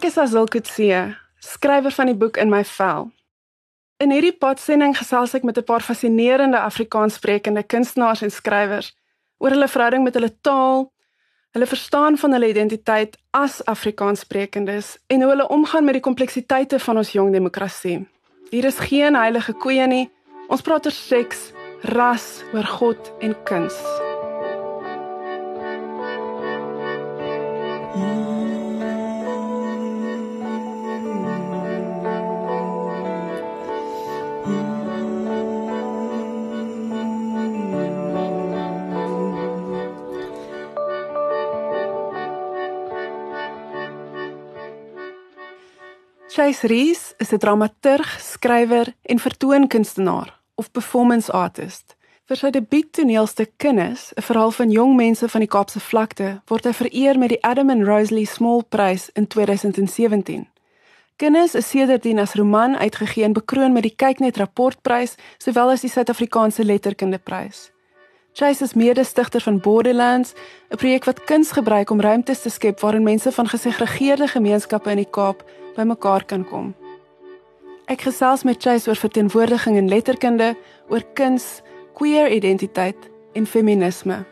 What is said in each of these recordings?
Ek is Azil Kutse, skrywer van die boek In my vel. In hierdie podsending gesels ek met 'n paar fascinerende Afrikaanssprekende kunstenaars en skrywers oor hulle verhouding met hulle taal, hulle verstaan van hulle identiteit as Afrikaanssprekendes en hoe hulle omgaan met die kompleksiteite van ons jong demokrasie. Hier is geen heilige koeie nie. Ons praat oor seks, ras, oor God en kuns. Chase Rees is 'n dramaturg, skrywer en vertoonkunstenaar of performance artist. Vir sy debuuttoneelstuk Kinders, 'n verhaal van jong mense van die Kaapse vlakte, word hy vereer met die Adam and Rosalie Small Prys in 2017. Kinders is sedertdien as roman uitgegee en bekroon met die Kyknet Rapportprys sowel as die Suid-Afrikaanse Letterkundeprys. Chase is mede-stigter van Borderlands, 'n projek wat kuns gebruik om ruimtes te skep waarin mense van gesegregeerde gemeenskappe in die Kaap bymekaar kan kom. Ek gesels met Chase oor verteenwoordiging in letterkunde, oor kuns, queer identiteit en feminisme.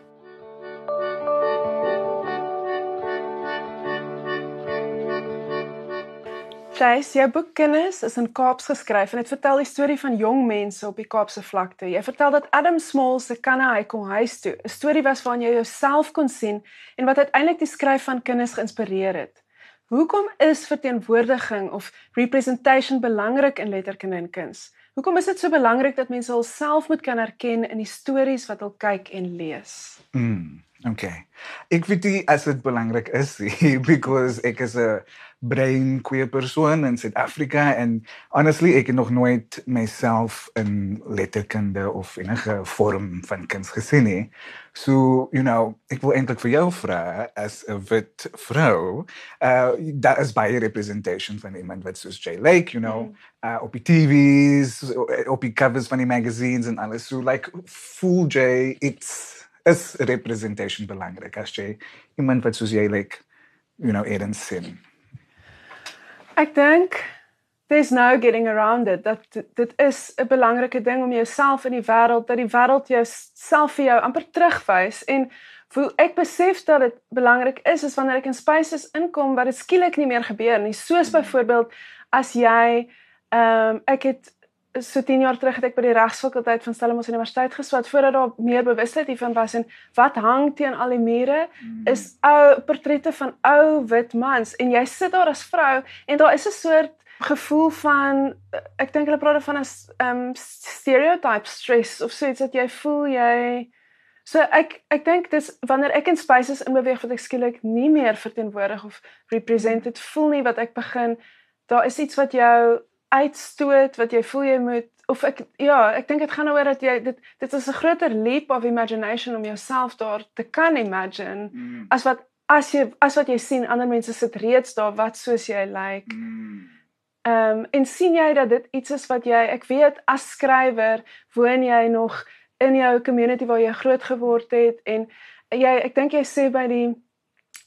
Chase, jou boek Kinders is in Kaaps geskryf en dit vertel die storie van jong mense op die Kaapse vlakte. Jy vertel dat Adam Small se kanna hy kom huis toe, 'n storie was waarin jy jouself kon sien en wat uiteindelik die skryf van Kinders geïnspireer het. Hoekom is verteenwoordiging of representation belangrik in letterkunde en kuns? Hoekom is dit so belangrik dat mense hulself moet kan herken in die stories wat hulle kyk en lees? Mm, okay. Ek weet dit as dit belangrik is because ek is 'n brain queer persoon in Suid-Afrika en honestly ek het nog nooit myself in letterkunde of enige vorm van kuns gesien nie. So, you know, ek wil eintlik vir jou vra as 'n wit vrou, uh daar is baie representation van iemand wat soos Jay Lake, you know, mm. uh op die TV's, op die covers van die magazines en alles. So like full Jay, it's is representation belangrik as jy iemand wat soos jy like, you know, Eden sin. Ek dink there's no getting around it. Dat dit is 'n belangrike ding om jouself in die wêreld, dat die wêreld jou self vir jou amper terugwys en hoe ek besef dat dit belangrik is is wanneer ek in spaces inkom waar dit skielik nie meer gebeur nie. Soos byvoorbeeld as jy ehm um, ek het so 10 jaar terug het ek by die regsfakulteit van Stellenbosch Universiteit geswat voordat daar meer bewustheid hiervan was en wat hang teen al die mure mm. is ou portrette van ou wit mans en jy sit daar as vrou en daar is 'n soort gevoel van ek dink hulle praat van 'n um stereotype stress of so iets dat jy voel jy so ek ek dink dis wanneer ek in spaces in beweeg wat ek skielik nie meer verteenwoordig of represented voel nie wat ek begin daar is iets wat jou uitstoot wat jy voel jy moet of ek ja, ek dink dit gaan oor dat jy dit dit is 'n groter leap of imagination om jouself daar te kan imagine mm. as wat as jy as wat jy sien ander mense sit reeds daar wat soos jy lyk. Like. Mm. Ehm um, en sien jy dat dit iets is wat jy ek weet as skrywer woon jy nog in jou community waar jy groot geword het en jy ek dink jy sê by die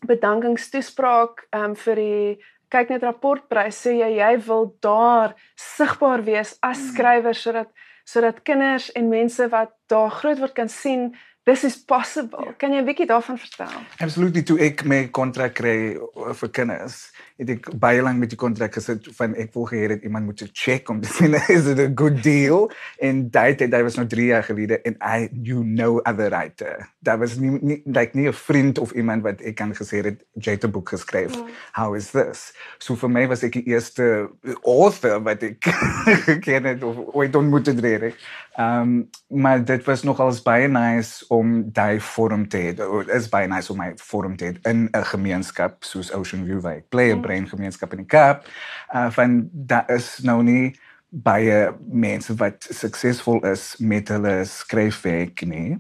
bedankingstoespraak ehm um, vir die kyk net rapportprys sê jy jy wil daar sigbaar wees as mm. skrywer sodat sodat kinders en mense wat daar groot word kan sien this is possible. Ja. Kan jy 'n bietjie daarvan vertel? Absolutely toe ek my kontrak kry vir kinders het ek baie lank met die kontrak gesit van ek wil gehê dat iemand moet check om te sien is it a good deal en daai tyd daai was nou 3 jaar gelede en I you know other writer daar was nie, nie like nie 'n vriend of iemand wat ek kan gesê het Jade boek geskryf mm. how is this so vir my was ek die eerste author wat ek geken het of ooit ontmoet het reg um maar dit was nogals baie nice om daai vorm te hê is baie nice om my vorm te hê in 'n gemeenskap soos Ocean View waar ek play mm brein gemeenskap in die Kaap. Uh van daar is nou nie baie mense wat suksesvol is met hulle skryfwerk nie.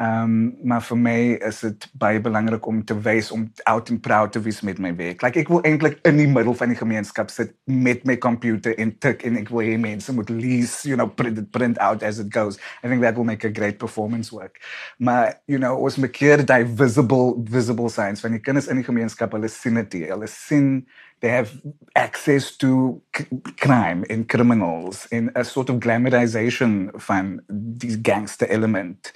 Ehm um, maar vir my is dit baie belangrik om te wys om out and proud te wees met my werk. Like ek wil eintlik in die middel van die gemeenskap sit met my computer en tik en ek wil hê mense moet lees, you know, print it print out as it goes. I think that will make a great performance work. Maar you know, ons moet keer die visible visible signs van die kinders in die gemeenskap, hulle sien dit, hulle sien they have access to crime and criminals in a sort of glamorization van die gangster element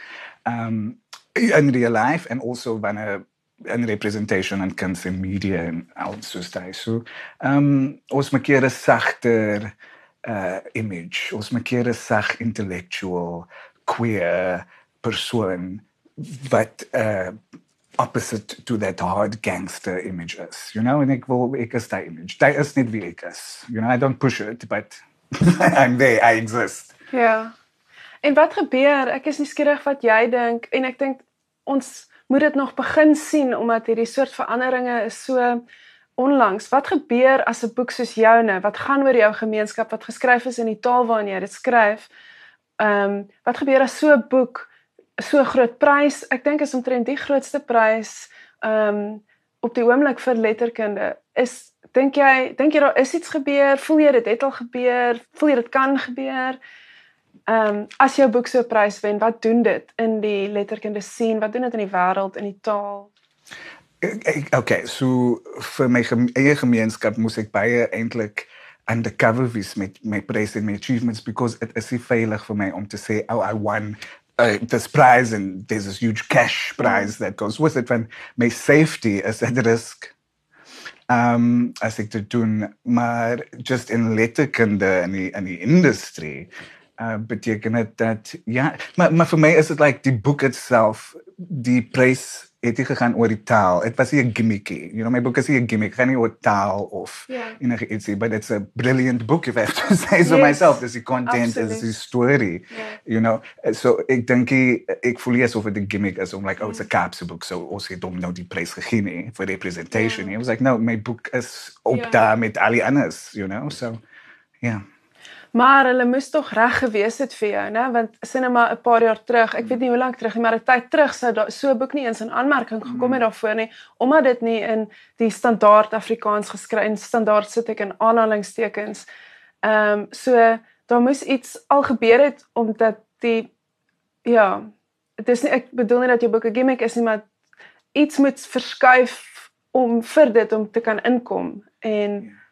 um, in real life and also wanneer 'n representation in kuns en media en al soos daai. So, ehm um, ons maak uh image. Ons maak keer 'n intellectual queer persoon wat uh opposite to that hard gangster image. You know, en ek wil ek is image. Daai is net wie ek is. You know, I don't push it, but I'm there, I exist. Ja. En wat gebeur? Ek is nuuskierig wat jy dink en ek dink ons moet dit nog begin sien omdat hierdie soort veranderinge is so onlangs. Wat gebeur as 'n boek soos joune wat gaan oor jou gemeenskap wat geskryf is in die taal waarin jy dit skryf? Ehm um, wat gebeur as so 'n boek so groot prys? Ek dink is omtrent die grootste prys ehm um, op die oomblik vir letterkunde. Is dink jy dink jy daar is iets gebeur? Voel jy dit het al gebeur? Voel jy dit kan gebeur? Ehm um, as jou boek so 'n prys wen, wat doen dit in die letterkunde sien? Wat doen dit in die wêreld in die taal? Okay, so vir my eie gemeenskap moes ek baie eintlik undercover wees met my praise and my achievements because it is veilig vir my om te sê oh I won uh, this prize and there's this huge cash prize that goes with it when my safety is at risk. Um as ek dit doen maar just in letterkunde in die in die industrie uh beteken dit dat ja maar maar vir my is dit like die boek itself die prys het nie gegaan oor die taal dit was nie 'n gimmickie you know my book is nie 'n gimmick gaan nie oor taal of Ja. enige ietsie but it's a brilliant book if I have to say so Yes, myself dis die content absoluut. is die story Ja. you know so ek dink die- ek voel nie asof dit 'n gimmick is om like oh it's a capsule book so ons het hom nou die prys gegee nie vir representation Ja. it was like no my book is op Ja. daar met al die anders you know so yeah Maar hulle moes tog reg gewees het vir jou, né? Want sinema 'n paar jaar terug, ek weet nie hoe lank terug nie, maar 'n tyd terug sou daar so 'n boek nie eens in aanmerking gekom het daarvoor nie, omdat dit nie in die standaard Afrikaans geskryf en standaard sit ek in aanhalingstekens. Ehm um, so daar moes iets al gebeur het omdat die ja, dit is nie ek bedoel nie dat jou boek 'n gimmick is nie, maar iets moet verskuif om vir dit om te kan inkom en ja.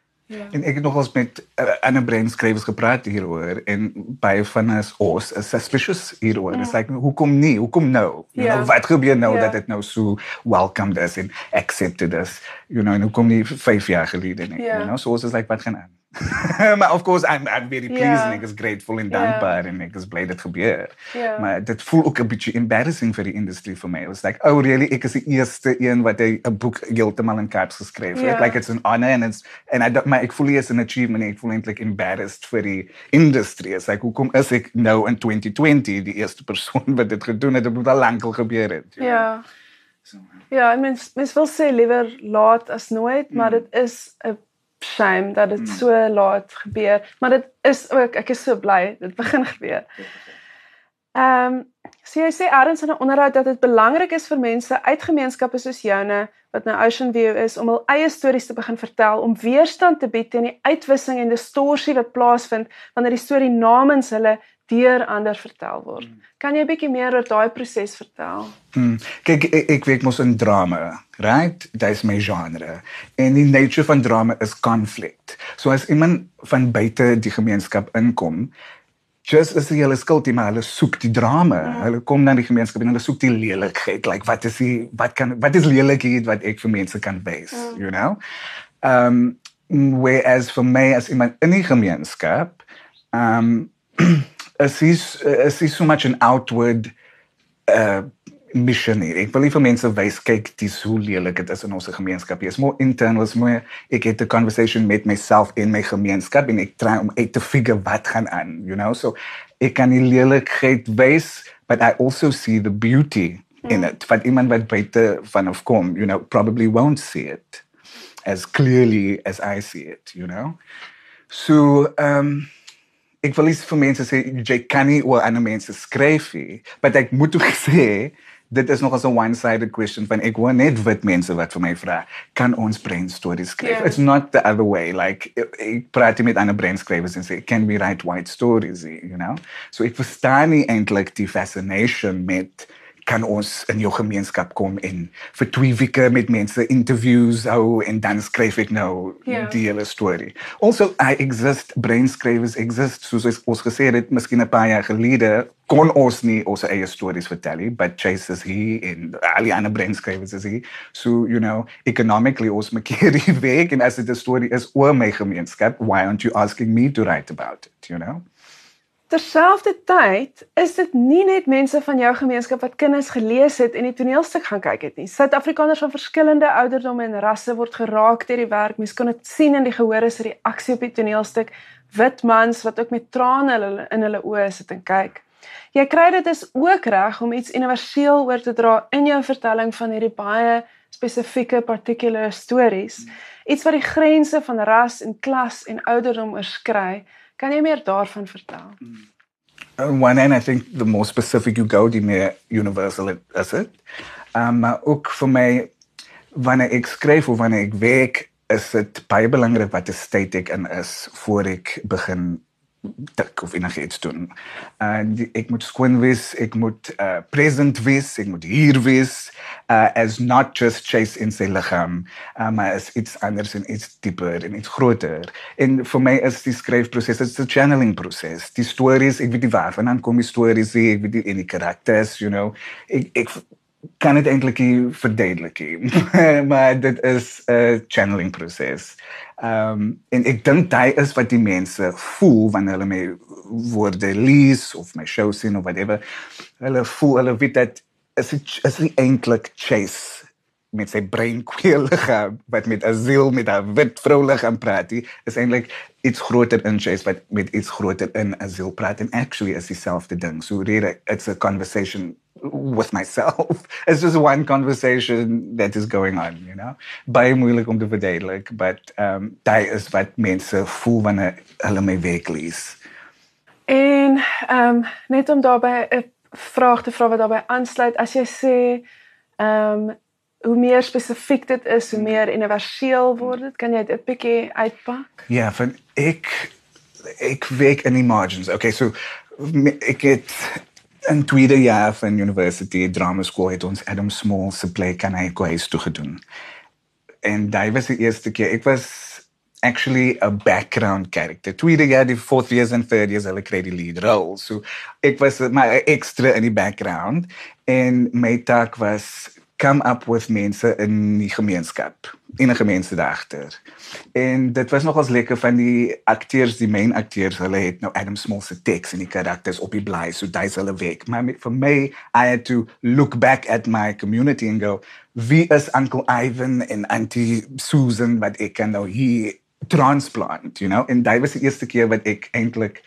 En ek het nog eens met uh, ander breinskrywers gepraat hieroor en baie van ons ons is suspicious hieroor. Dit is like hoekom nie? Hoekom nou? You Ja. know, wat gebeur nou Ja. dat dit nou so welcomed is en accepted is? You know, en hoekom nie 5 jaar gelede nie? Ja. You know, so ons is like wat gaan aan? maar of course I'm I'm very pleased Ja. en ek is grateful en Ja. dankbaar en ek is bly dit gebeur. Ja. Maar dit voel ook 'n bietjie embarrassing vir die industrie vir my. It was like, oh really, ek is die eerste een wat 'n boek heeltemal in caps geskryf het. Ja. Like it's an honor and it's and I don't maar ek voel nie as 'n achievement, ek voel eintlik embarrassed vir die industrie. It's like hoekom is ek nou in 2020 die eerste persoon wat dit gedoen het? Dit moet al lank al gebeur het. know? Ja. So, Ja, en mens mens wil sê liewer laat as nooit, maar Mm. dit is 'n shame dat dit Mm. so laat gebeur, maar dit is ook ek is so bly dit begin gebeur. Ehm um, so jy sê eers in 'n onderhoud dat dit belangrik is vir mense uit gemeenskappe soos joune wat nou Ocean View is om hul eie stories te begin vertel om weerstand te bied teen die uitwissing en distorsie wat plaasvind wanneer die storie namens hulle deur ander vertel word. Kan jy 'n bietjie meer oor daai proses vertel? Hmm. Kyk, ek, ek werk mos in drama, right? Dit is my genre. En die nature van drama is conflict. So as iemand van buite die gemeenskap inkom, just as hulle skuld maar hulle soek die drama. Mm. Hulle kom na die gemeenskap en hulle soek die lelikheid. Like wat is die wat kan wat is lelikheid wat ek vir mense kan wys, mm. you know? Um whereas for me as iemand in die gemeenskap, um is is is is so much an outward uh mission nie. Ek wil nie vir mense wys kyk dis hoe lelik dit is in ons gemeenskap. Is more internal, is more ek het 'n conversation met myself in my gemeenskap en ek try om uit te figure wat gaan aan, you know? So ek kan die lelikheid wys, but I also see the beauty in it. Wat iemand wat buite van of kom, you know, probably won't see it as clearly as I see it, you know? So, um ek wil nie vir mense sê jy kan nie oor ander mense skryf nie, but ek moet ook sê dit is nog as 'n one-sided question van ek hoor net wit mense wat vir my vra, kan ons brain stories skryf? Ja. It's not the other way. Like ek- praat met ander brain skrywers en sê can we write white stories, you know? So ek verstaan nie eintlik die fascination met kan ons in jou gemeenskap kom en vir twee weke met mense interviews hou en dan skryf ek nou Ja. die hele storie. Also I exist brain scribes exist soos ons- ons gesê het miskien 'n paar jaar gelede kon ons nie ons eie stories vertel nie, but Chase is hier en al die ander brain scribes is hier. So, you know, economically ons maak hierdie weg en as dit 'n storie is oor my gemeenskap, why aren't you asking me to write about it, you know? Terselfdertyd is dit nie net mense van jou gemeenskap wat kinders gelees het en die toneelstuk gaan kyk het nie. Suid-Afrikaners van verskillende ouderdomme en rasse word geraak deur die werk. Mens kan dit sien in die gehore se reaksie op die toneelstuk. Wit mans wat ook met trane in hulle in hulle oë sit en kyk. Jy kry dit is ook reg om iets universeel oor te dra in jou vertelling van hierdie baie spesifieke particular stories. Iets wat die grense van ras en klas en ouderdom oorskry. Kan jy meer daarvan vertel? On one hand, I think the more specific you go, the more universal it is it. Um, maar ook voor mij, wanneer ik schrijf of wanneer ik werk, is het baie belangrijk wat de state ik in is voor ik begin tik of enigiets doen. Uh die, ek moet skoon wees, ek moet uh present wees, ek moet hier wees uh as not just chase in sy liggaam, uh, maar as iets anders en iets dieper en iets groter. En vir my is die skryfproses, dit's 'n channeling proses. Die stories, ek weet nie waarvandaan kom die stories ek weet nie en die karakters, you know. Ek ek kan dit eintlik nie verduidelik nie. maar dit is 'n channeling proses. Ehm um, en ek dink dit is wat die mense voel wanneer hulle my woorde lees of my show sien of whatever. Hulle voel hulle weet dat is is nie eintlik chase met sy brein kwelige wat met asiel met 'n wit vrou liggaam praat nie is eintlik iets groter in chase wat met iets groter in asiel praat en actually is dieselfde ding. So really it's a conversation with myself. It's just one conversation that is going on, you know. Baie moeilik om te verduidelik, but um dit is wat mense voel wanneer hulle my werk lees. En um, net om daarbey 'n vraag te vra wat daarbey aansluit, as jy sê ehm um, hoe meer spesifiek dit is, hoe meer universeel word dit. Kan jy dit 'n bietjie uitpak? Ja, van ek ek werk in die margins. Okay, so ek het in tweede jaar van university drama school het ons Adam Small se play kan hy kwes toe gedoen. En dit was die eerste keer. Ek was actually a background character. Tweede jaar, die fourth years en third years hulle kry die lead role. So ek was 'n extra in die background en my taak was come up with mense in die gemeenskap, enige mense daagter. En dit was nogals lekker van die akteurs, die main akteurs, hulle het nou Adam Small se teks en die karakters op die blaai, so dis hulle werk. Maar vir my, I had to look back at my community and go, wie is Uncle Ivan en Auntie Susan wat ek kan nou hier transplant, you know? En dit was die eerste keer wat ek eintlik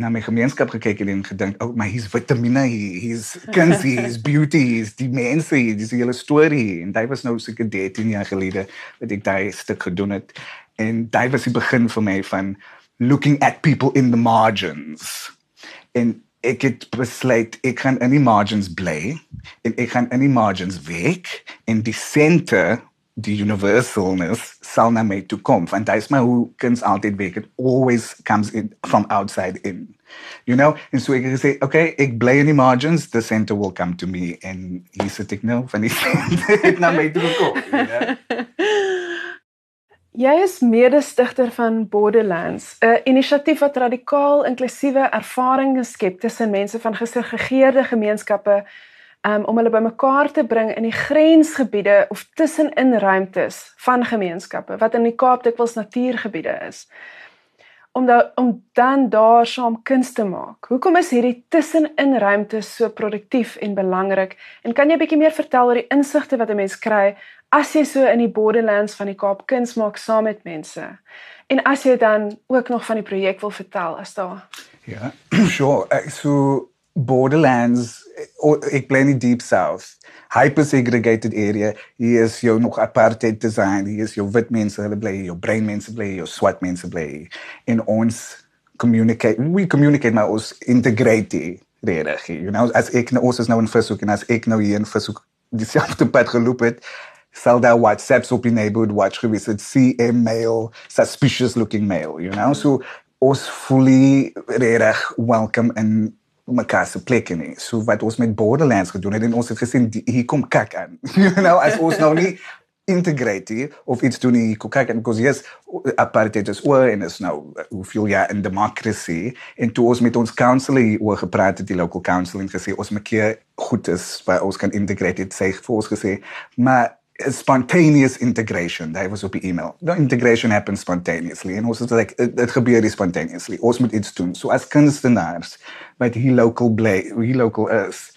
na my gemeenskap gekyk het en gedink, "Oh, maar hier's vitamine hier, hier's kunsie, hier's beauty, hier's die mense, hier, dis hele storie." En dit was nou seker 13 jaar gelede wat ek daai stuk gedoen het. En dit was die begin vir my van looking at people in the margins. En ek het besluit ek gaan in die margins bly en ek gaan in die margins werk en die center die universalness sal na my toe kom want dit is maar hoe kuns altyd werk it always comes in from outside in. You know? En so ek het gesê okay ek bly in die margins. The center will come to me. En hier sit ek nou van die center na my toe gekom you know? Jy is mede-stigter van Borderlands, 'n inisiatief wat radikaal inklusiewe ervarings skep tussen mense van gesegregeerde gemeenskappe um, om hulle bymekaar te bring in die grensgebiede of tussenin ruimtes van gemeenskappe wat in die Kaap dikwels natuurgebiede is. Om da, om dan daar saam kuns te maak. Hoekom is hierdie tussenin ruimtes so produktief en belangrik? En kan jy 'n bietjie meer vertel oor die insigte wat 'n mens kry as jy so in die borderlands van die Kaap kuns maak saam met mense? En as jy dan ook nog van die projek wil vertel, as daar Ja, sure. Uh, so Borderlands, ek bly in die Deep South. Hyper segregated area. Hier is jou nog apartheid design. Hier is jou wit mense, hulle bly hier, jou bruin mense bly hier, jou swart mense bly hier. En ons communicate, we communicate maar ons integrate redig. You know, as ek nou ons is nou in Vishoek en as ek nou hier in Vishoek dieselfde pad geloop het, sal daar WhatsApps op die neighborhood watch gewees het, a male, suspicious looking male, you know? So ons fully redig welcome in mekaar se plekke nie. So wat ons met Borderlands gedoen het en ons het gesien die, hier kom kak aan. you know, as ons nou nie integrate hier of iets doen hier kyk en because yes apartheid is oor en is nou hoeveel jaar in democracy en toe ons met ons council hier oor gepraat het die local council en gesê ons keer goed is waar ons kan integrate het sê vir ons gesê maar spontaneous integration daai was op die email the integration happens spontaneously en ons het like dit gebeur spontaneously ons moet iets doen so as kunstenaars wat hier local bly hier local is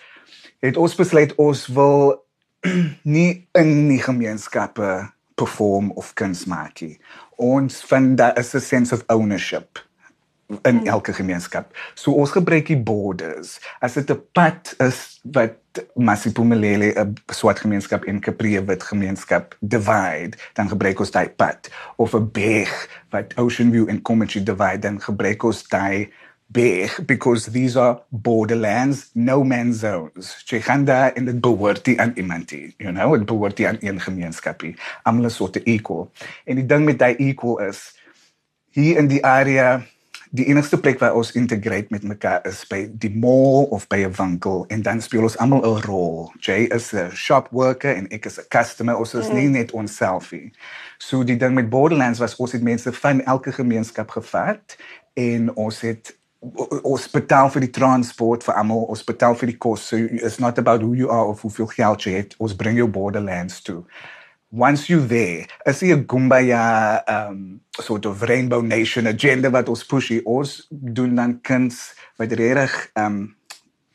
het ons besluit ons wil nie in die gemeenskappe perform of kuns maak nie. Ons vind daar is 'n sense of ownership in hmm. elke gemeenskap. So ons gebruik die borders. As dit 'n pad is wat Masipumelele 'n swart gemeenskap en Capri wit gemeenskap divide, dan gebruik ons daai pad of 'n berg wat Ocean View en Comanche divide, dan gebruik ons daai big because these are borderlands, no man's zones. Jy gaan daar in dit behoort nie aan iemand nie, you know, dit behoort nie aan een gemeenskap nie. Almal is soort equal. En die ding met daai equal is hier in die area die enigste plek waar ons integrate met mekaar is by die mall of by 'n winkel en dan speel ons almal 'n rol. Jay is 'n shop worker en ek is 'n customer. Ons is mm. nie net ons selfie. So die ding met Borderlands was ons het mense van elke gemeenskap gevat en ons het ons betaal vir die transport vir almal, ons betaal vir die kos. So it's not about who you are of hoeveel geld jy het. Ons bring jou borderlands toe. Once you there, as jy 'n Gumbaya um sort of rainbow nation agenda wat ons push, ons doen dan kuns wat regtig um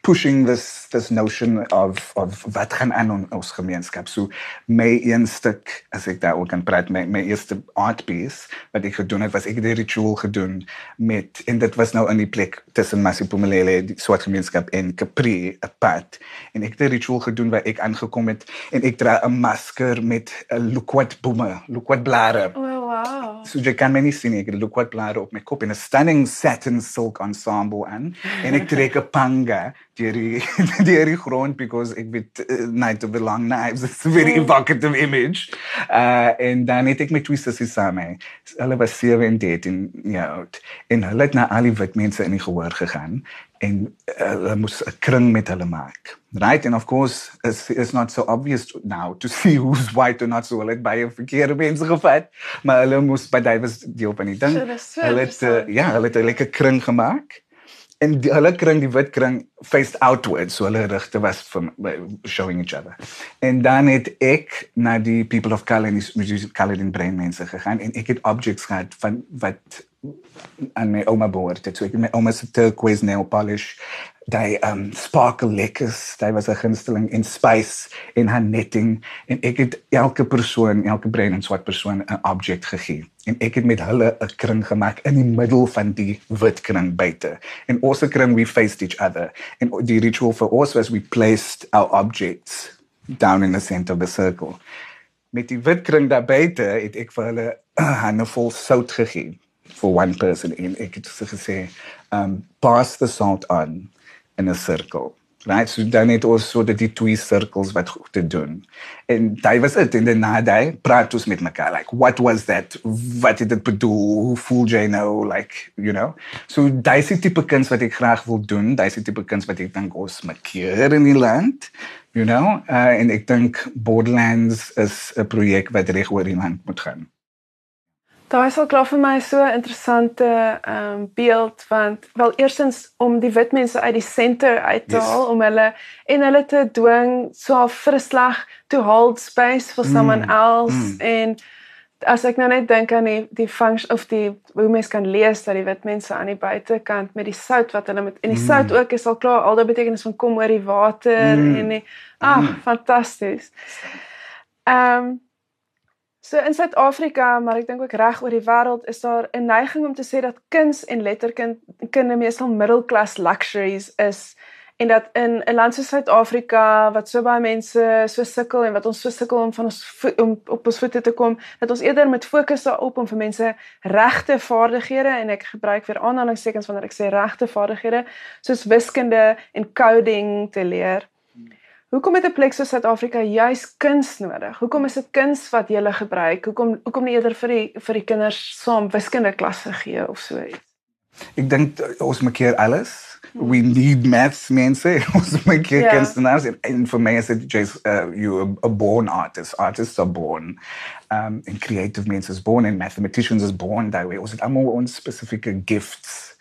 pushing this this notion of of wat gaan aan in ons gemeenskap. So my een stuk as ek daar ook kan praat my my eerste art piece wat ek gedoen het was ek het 'n ritual gedoen met en dit was nou in die plek tussen Masipumelele die swart gemeenskap en Capri pad en ek het 'n ritual gedoen waar ek aangekom het en ek dra 'n masker met 'n loquat bome, loquat blare. Oh, wow. So jy kan my nie sien ek het 'n loquat blare op my kop en 'n stunning satin silk ensemble aan. En ek trek 'n panga deur die deur die grond because ek weet uh, night of the long knives it's a very evocative image. Uh en dan het ek met twisters gesame hulle was 17 ja en hulle het na al die wit mense in die gehoor gegaan en uh, hulle moes 'n kring met hulle maak. Right? And of course it's, it's not so obvious now to see who's white or not so hulle het baie verkeerde mense gevat. Maar hulle moes by daai was deel van die ding. Hulle het uh, ja hulle het 'n lekker kring gemaak. En die, hulle kring die wit kring faced outwards so hulle rigte was from showing each other. En dan het ek na die people of color in music color in brain mense gegaan en ek het objects gehad van wat aan my ouma behoort het. So ek het my ouma se turquoise nail polish daai um sparkle lekkers daai was 'n gunsteling in space in haar netting. En ek het elke persoon elke brein en swart persoon 'n object gegee. En ek het met hulle 'n kring gemaak in die middel van die wit kring buite. En ons kring we faced each other. En die ritual for us was we placed our objects down in the center of the circle. Met die wit kring daar buite het ek vir hulle 'n handvol sout gegee for one person. En ek het gesê um pass the salt on in 'n sirkel. Right, so dan het ons so dat die twee sirkels wat goed te doen. En daai was dit in die naday praat ons met mekaar like what was that? Wat het dit bedoel? Hoe voel jy nou like, you know? So daai is die tipe kuns wat ek graag wil doen. Daai is die tipe kuns wat ek dink ons maak hier in die land. You know, uh, en ek dink Borderlands is 'n projek wat reg oor die land moet gaan. Daai sal klaar vir my so 'n interessante ehm um, beeld want wel eerstens om die wit mense uit die senter uit te haal yes. om hulle en hulle te dwing so vir 'n slag to hold space for someone mm. else mm. en as ek nou net dink aan die die function of die hoe mense kan lees dat die wit mense aan die buitekant met die sout wat hulle met en die mm. sout ook is al klaar al daai betekenis van kom oor die water mm. en die ag mm. fantasties. Ehm um, So in Suid-Afrika, maar ek dink ook reg oor die wêreld is daar 'n neiging om te sê dat kuns en letterkunde meestal middelklas luxuries is en dat in 'n land soos Suid-Afrika wat so baie mense so sukkel en wat ons so sukkel om van ons om op ons voete te kom, dat ons eerder met fokus daarop om vir mense regte vaardighede en ek gebruik weer aanhalingstekens wanneer ek sê regte vaardighede soos wiskunde en coding te leer. Hoekom het 'n plek so Suid-Afrika juis kuns nodig? Hoekom is dit kuns wat jy gebruik? Hoekom hoekom nie eerder vir die vir die kinders saam wiskunde klasse gee of so iets? Ek dink ons maak hier alles. We need maths mense. Ons moet kyk Ja. kunstenaars en, en vir my is dit just uh, you a, a born artist. Artists are born. Um and creative mense is born and mathematicians is born that way. Ons het almal ons spesifieke gifts.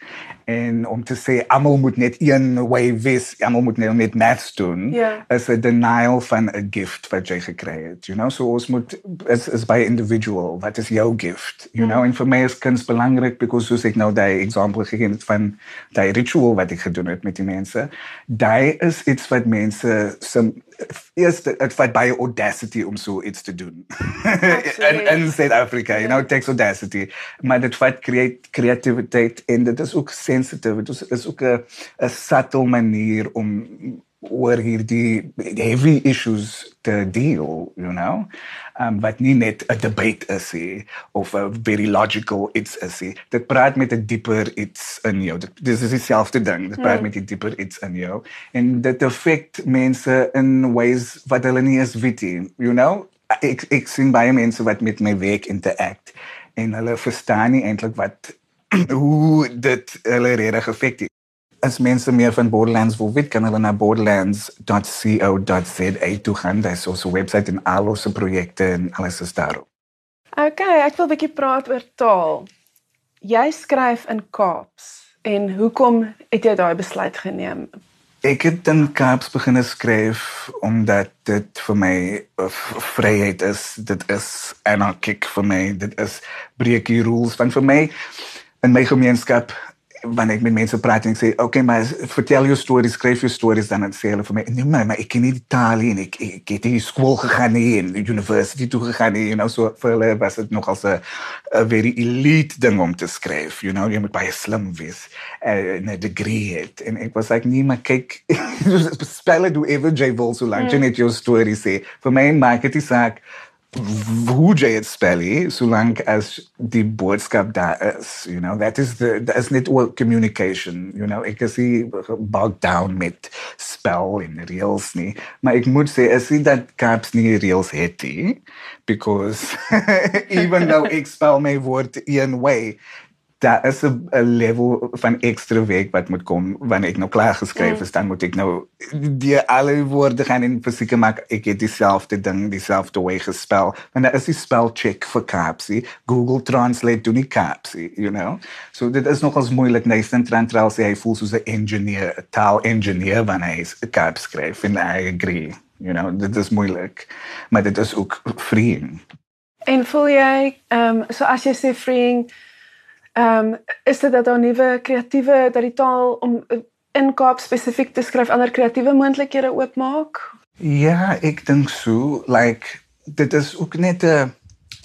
En om te sê almal moet net een way wees, almal moet net net maths doen, Ja. is 'n denial van 'n gift wat jy gekry het. You know, so ons moet is is by individual. Wat is jou gift? You know, en vir my is kuns belangrik because soos ek nou daai voorbeeld gegee het van daai ritual wat ek gedoen het met die mense, daai is iets wat mense some eerst dit vat baie audacity om so iets te doen. in in South Africa, you know, it takes audacity. Maar dit vat create creativiteit en dit is ook sensitive. Dit is, is ook 'n 'n subtle manier om oor hierdie heavy issues te deal, you know. Um wat nie net 'n debate is nie of 'n very logical iets is nie. Dit praat met 'n dieper iets in jou. Dit dis is dieselfde ding. Dit praat met 'n dieper iets in jou en dit affect mense in ways wat hulle nie eens weet nie, you know. Ek ek sien baie mense wat met my werk interact en hulle verstaan nie eintlik wat hoe dit hulle regtig affek nie. As mense meer van Borderlands wil weet, kan hulle na borderlands.co.za toe gaan. Daar is ons webwerf en al ons projekte en alles is daarop. Okay, ek wil 'n bietjie praat oor taal. Jy skryf in Kaaps en hoekom het jy daai besluit geneem? Ek het in Kaaps begin skryf omdat dit vir my 'n vryheid is. Dit is anarchic vir my. Dit is breek die rules van vir my in my gemeenskap wanneer ek met mense praat en ek sê, "Oké, okay, maar vertel jou stories, skryf jou stories," dan sê hulle vir my, "Nee, maar, maar ek ken nie die taal nie en ek ek het nie skool gegaan nie en university toe gegaan nie." You know, so vir hulle was dit nog as 'n 'n very elite ding om te skryf, you know, jy moet baie slim wees en 'n degree het. En ek was like, "Nee, maar kyk, spel dit hoe ever jy wil solank jy net jou storie sê." Vir my maak dit nie saak hoe jy dit spel, nie, solank as die boodskap daar is, you know, that is the that is net communication, you know, ek is nie bogged down met spel en reels nie, maar ek moet sê is nie dat caps nie reels het nie, because even though ek spel my woord een way, daar is 'n level van ekstra werk wat moet kom wanneer ek nou klaar geskryf is, dan moet ek nou die alle woorde gaan in verseker maak ek het dieselfde ding, dieselfde way gespel. Want daar is die spelcheck vir capsie. Google Translate doen nie capsie, you know. So dit is nogals moeilik. Nathan Trantrell sê hy voel soos 'n engineer, 'n taal engineer wanneer hy 'n cap skryf en I agree. You know, dit is moeilik. Maar dit is ook freeing. En voel jy ehm um, so as jy sê freeing ehm um, is dit dat daar nuwe kreatiewe dat die taal om uh, in Kaap spesifiek te skryf ander kreatiewe moontlikhede oopmaak? Ja, ek dink so. Like dit is ook net 'n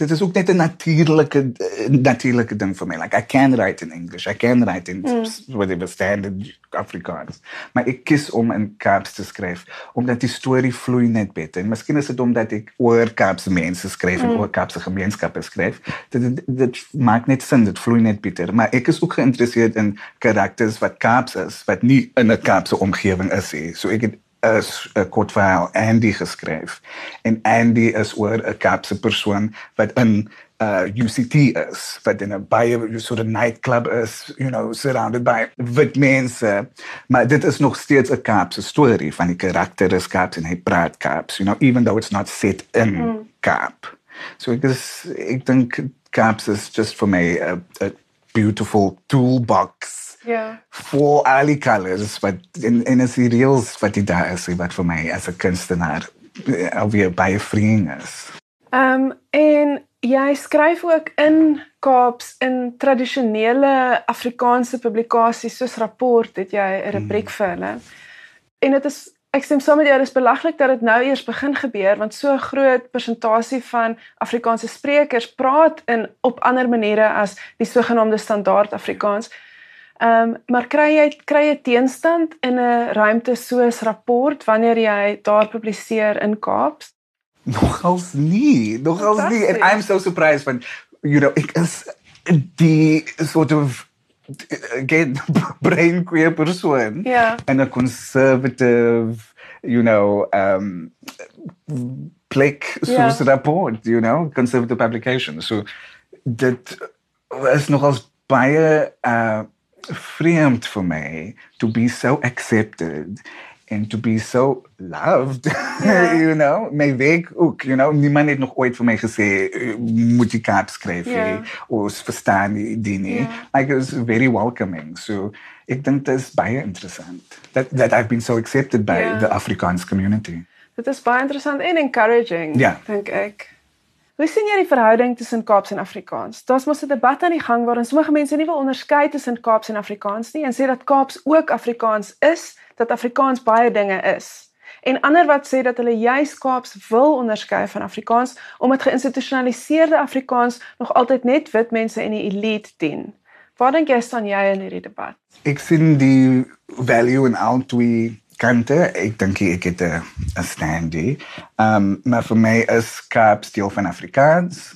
dit is ook net 'n natuurlike natuurlike ding vir my. Like I can write in English. I can write in mm. whatever standard Afrikaans. Maar ek kies om in Kaaps te skryf omdat die storie vloei net beter. En miskien is dit omdat ek oor Kaapse mense skryf mm. en oor Kaapse gemeenskappe skryf. Dit, dit dit maak net sin, dit vloei net beter. Maar ek is ook geïnteresseerd in karakters wat Kaaps is, wat nie in 'n Kaapse omgewing is nie. So ek het is 'n kort verhaal Andy geskryf. En Andy is oor 'n Kaapse persoon wat in uh UCT is, wat in 'n baie sort of nightclub is, you know, surrounded by wit mense. Maar dit is nog steeds 'n Kaapse storie van die karakter is Kaaps en hy praat Kaaps, you know, even though it's not set in mm. Kaap. So ek is ek dink Kaaps is just for me a, a beautiful toolbox Ja. voor al die colors wat en en is die reels wat die daar is wat vir my as 'n kunstenaar alweer baie vreemd is. Ehm um, en jy skryf ook in Kaaps in tradisionele Afrikaanse publikasies soos Rapport het jy 'n rubriek hmm. vir hulle. En dit is ek stem saam met jou, dis belaglik dat dit nou eers begin gebeur want so 'n groot persentasie van Afrikaanse sprekers praat in op ander maniere as die sogenaamde standaard Afrikaans. Ehm um, maar kry jy kry jy teenstand in 'n ruimte soos rapport wanneer jy daar publiseer in Kaaps? Nogals nie, nogals nie and I'm so surprised when you know ek is die sort of again brain queer persoon yeah. and a conservative you know um plek soos yeah. rapport you know conservative publication so dit is nogals baie uh vreemd vir my to be so accepted and to be so loved Ja. you know my werk ook you know niemand het nog ooit vir my gesê "Eh, moet jy kaap skryf Ja. hê ons verstaan die die nie Ja. like it was very welcoming so ek dink dit is baie interessant that that I've been so accepted by Ja. the Afrikaans community Dit is baie interessant en encouraging, Ja. dink ek. Hoe sien jy die verhouding tussen Kaaps en Afrikaans? Daar's mos 'n debat aan die gang waarin sommige mense nie wil onderskei tussen Kaaps en Afrikaans nie en sê dat Kaaps ook Afrikaans is, dat Afrikaans baie dinge is. En ander wat sê dat hulle juis Kaaps wil onderskei van Afrikaans omdat geïnstitusionaliseerde Afrikaans nog altyd net wit mense en die elite dien. Waar dink jy staan jy in hierdie debat? ek sien die value in al twee kante ek dink ek het 'n 'n standie um maar vir my is Kaap deel van Afrikaans.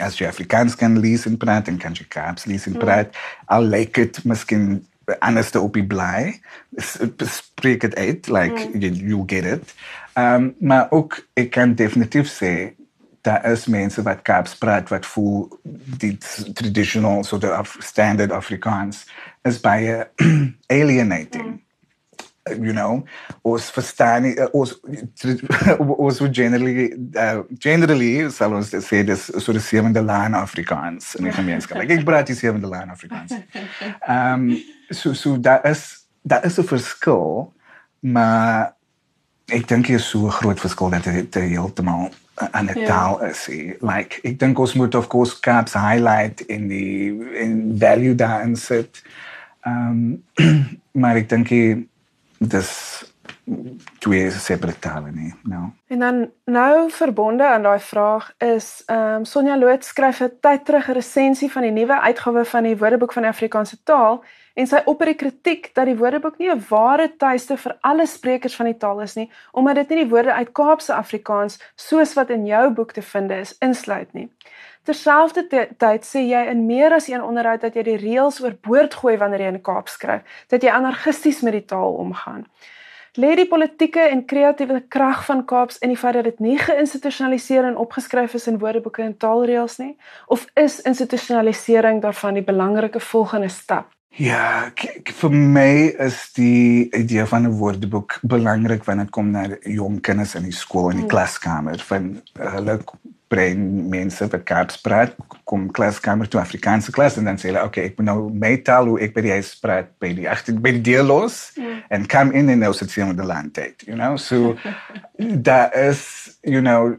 As jy Afrikaans kan lees en praat en kan jy Kaaps lees en praat al lyk dit miskien anders te op die bly S- spreek dit uit like you, you get it. Um maar ook ek kan definitief sê daar is mense wat Kaaps praat wat voel die traditional so the Af standard Afrikaans is baie alienating. You know, ons verstaan uh, ons ons would generally uh, generally sal ons sê dis so die sewende laan Afrikaans in die gemeenskap. Like, ek praat die sewende laan Afrikaans. Ehm um, so so daar is daar is 'n verskil, maar ek dink hier is so 'n groot verskil dat dit heeltemal 'n ander Ja. taal is. hè. Like ek dink ons moet of course caps highlight in die in value daarin sit. Ehm maar ek dink hier dis twee separate tale nie. No. En dan nou verbonde aan daai vraag is ehm um, Sonja Loot skryf 'n tyd terug 'n resensie van die nuwe uitgawe van die Woordeboek van die Afrikaanse taal en sy opper die kritiek dat die Woordeboek nie 'n ware tuiste vir alle sprekers van die taal is nie, omdat dit nie die woorde uit Kaapse Afrikaans soos wat in jou boek te vind is insluit nie. Terselfdertyd sê jy in meer as een onderhoud dat jy die reëls oorboord gooi wanneer jy in Kaap skryf, dat jy anargisties met die taal omgaan. Lê die politieke en kreatiewe krag van Kaaps in die feit dat dit nie geïnstitusionaliseer en opgeskryf is in woordeboeke en taalreëls nie, of is institusionalisering daarvan die belangrike volgende stap? Ja, kyk, vir my is die idee van 'n woordeboek belangrik wanneer dit kom na jong kinders in die skool in die klaskamer. Van hulle bring mense wat Kaaps praat kom klaskamer toe Afrikaanse klas en dan sê hulle okay ek moet nou my taal hoe ek by die huis praat by die agter by die deur los en kom in en nou sit sy met die land uit you know? So daar is you know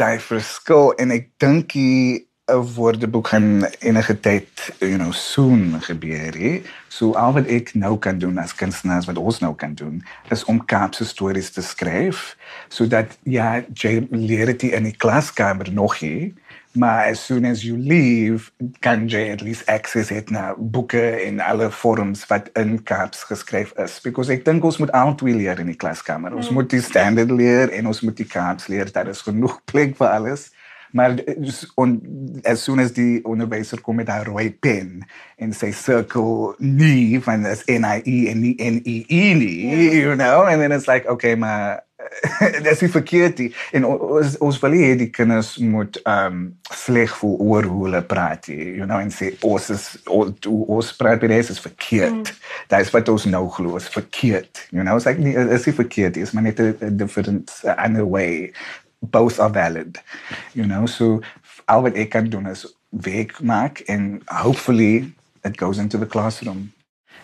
daai verskil en ek dink die 'n woordeboek gaan enige tyd you know soon gebeur hè. So al wat ek nou kan doen as kunstenaar wat ons nou kan doen is om Kaapse stories te skryf sodat ja jy leer dit in die klaskamer nog nie maar as soon as you leave kan jy at least access het na boeke en alle forums wat in Kaaps geskryf is because ek dink ons moet al twee leer in die klaskamer. Ons moet die standaard leer en ons moet die Kaaps leer. Daar is genoeg plek vir alles. Maar dus, on, as soon as die onderwyser kom met haar rooi pen en sy sirkel nie van is NIE en nie NEE nie, you know, and then it's like okay, maar dis nie verkeerd nie. En ons ons wil hê die kinders moet um sleg voel oor hoe hulle praat, nie, you know, en sê ons is ons, ons praat by is verkeerd. Mm. Dit is wat ons nou glo, is verkeerd. You know, it's like nie, is nie verkeerd, is maar net 'n different uh, other way both are valid. You know, so al wat ek kan doen is werk maak en hopefully it goes into the classroom.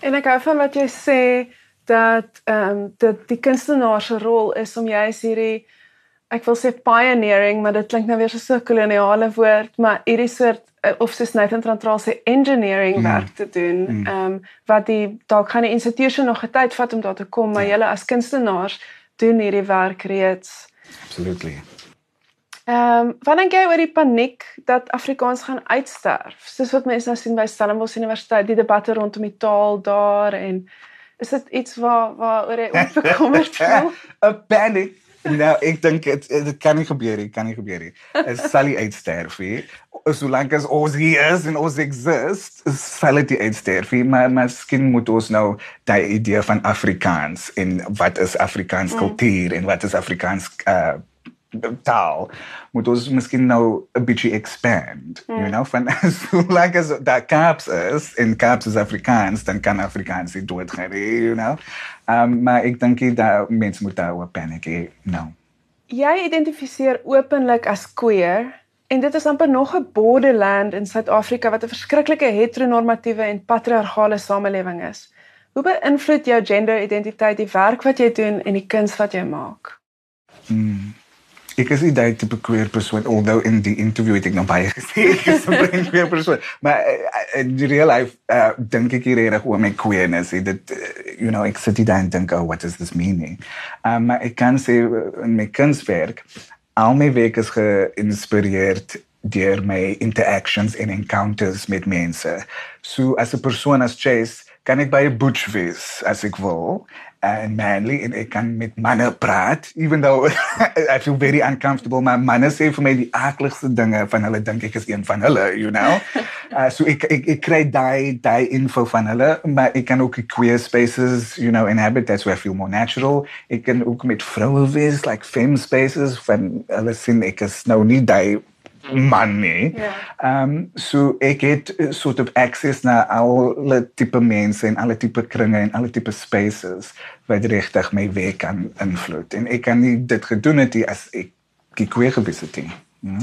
En ek hou van wat jy sê dat ehm um, dat die kunstenaar se rol is om juis hierdie ek wil sê pioneering, maar dit klink nou weer so 'n koloniale woord, maar hierdie soort eh, of soos Nathan Trantral sê engineering Mm. werk te doen. Ehm um, wat die dalk gaan die institusie nog 'n tyd vat om daar te kom, maar julle as kunstenaars doen hierdie werk reeds. Absolutely. Ehm um, wat dink jy oor die paniek dat Afrikaans gaan uitsterf? Soos wat mense nou sien by Stellenbosch Universiteit, die debatte rondom die taal daar en is dit iets waar waaroor jy ook bekommerd voel? 'n Panic. Nou, ek dink dit dit kan nie gebeur nie, kan nie gebeur nie. Dit sal nie uitsterf nie. Solank as ons hier is en ons exist, sal dit nie uitsterf nie, maar miskien moet ons nou daai idee van Afrikaans en wat is Afrikaans kultuur en wat is Afrikaans uh taal moet ons miskien nou 'n bietjie expand mm. you know van so like as that caps is in caps is Afrikaans dan kan Afrikaans dit doodgaan you know. Um, maar ek dink dat mense moet daar op paniek no jy identifiseer openlik as queer en dit is amper nog 'n borderland in Suid-Afrika wat 'n verskriklike heteronormatiewe en patriargale samelewing is Hoe beïnvloed jou genderidentiteit die werk wat jy doen en die kuns wat jy maak? Hmm. Ek is nie daai tipe queer persoon, although in die interview het ek nog baie gesê ek is 'n queer persoon. Maar uh, in real life uh, dink ek hier reg oor my queerness. Dit uh, you know, ek sit daar en dink, oh, what does this mean? Um, maar ek kan sê in my kunswerk, al my werk is geïnspireerd deur my interactions and encounters met mense. So as 'n persoon as Chase kan ek by 'n butch wees as ek wil en manly en ek kan met manne praat even though I feel very uncomfortable. My manne sê vir my die akligste dinge van hulle dink ek is een van hulle you know? Uh, so ek ek, ek kry daai daai info van hulle maar ek kan ook queer spaces you know inhabit. That's where I feel more natural. Ek kan ook met vroue wees like femme spaces van hulle sien ek is nou nie daai man nie. Ja. Ehm um, so ek het uh, sort of access na alle tipe mense en alle tipe kringe en alle tipe spaces wat regtig my werk kan invloed. En ek kan nie dit gedoen het as ek gekwee gewees het nie. Ja.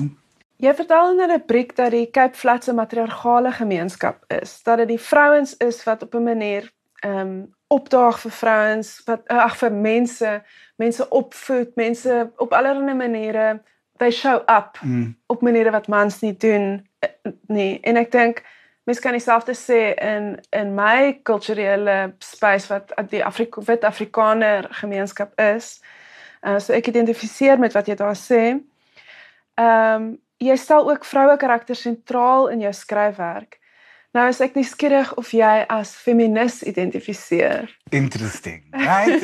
Jy vertel in 'n rubriek dat die Cape Flats 'n matriargale gemeenskap is, dat dit die vrouens is wat op 'n manier ehm um, opdaag vir vrouens, wat ag vir mense, mense opvoed, mense op allerlei maniere they show up mm. op maniere wat mans nie doen eh, nie. En ek dink mens kan dieselfde sê in in my kulturele space wat die Afrika wit Afrikaner gemeenskap is. Uh, so ek identifiseer met wat jy daar sê. Ehm um, jy stel ook vroue karakters sentraal in jou skryfwerk. Nou is ek nuuskierig of jy as feminis identifiseer. Interesting. Right?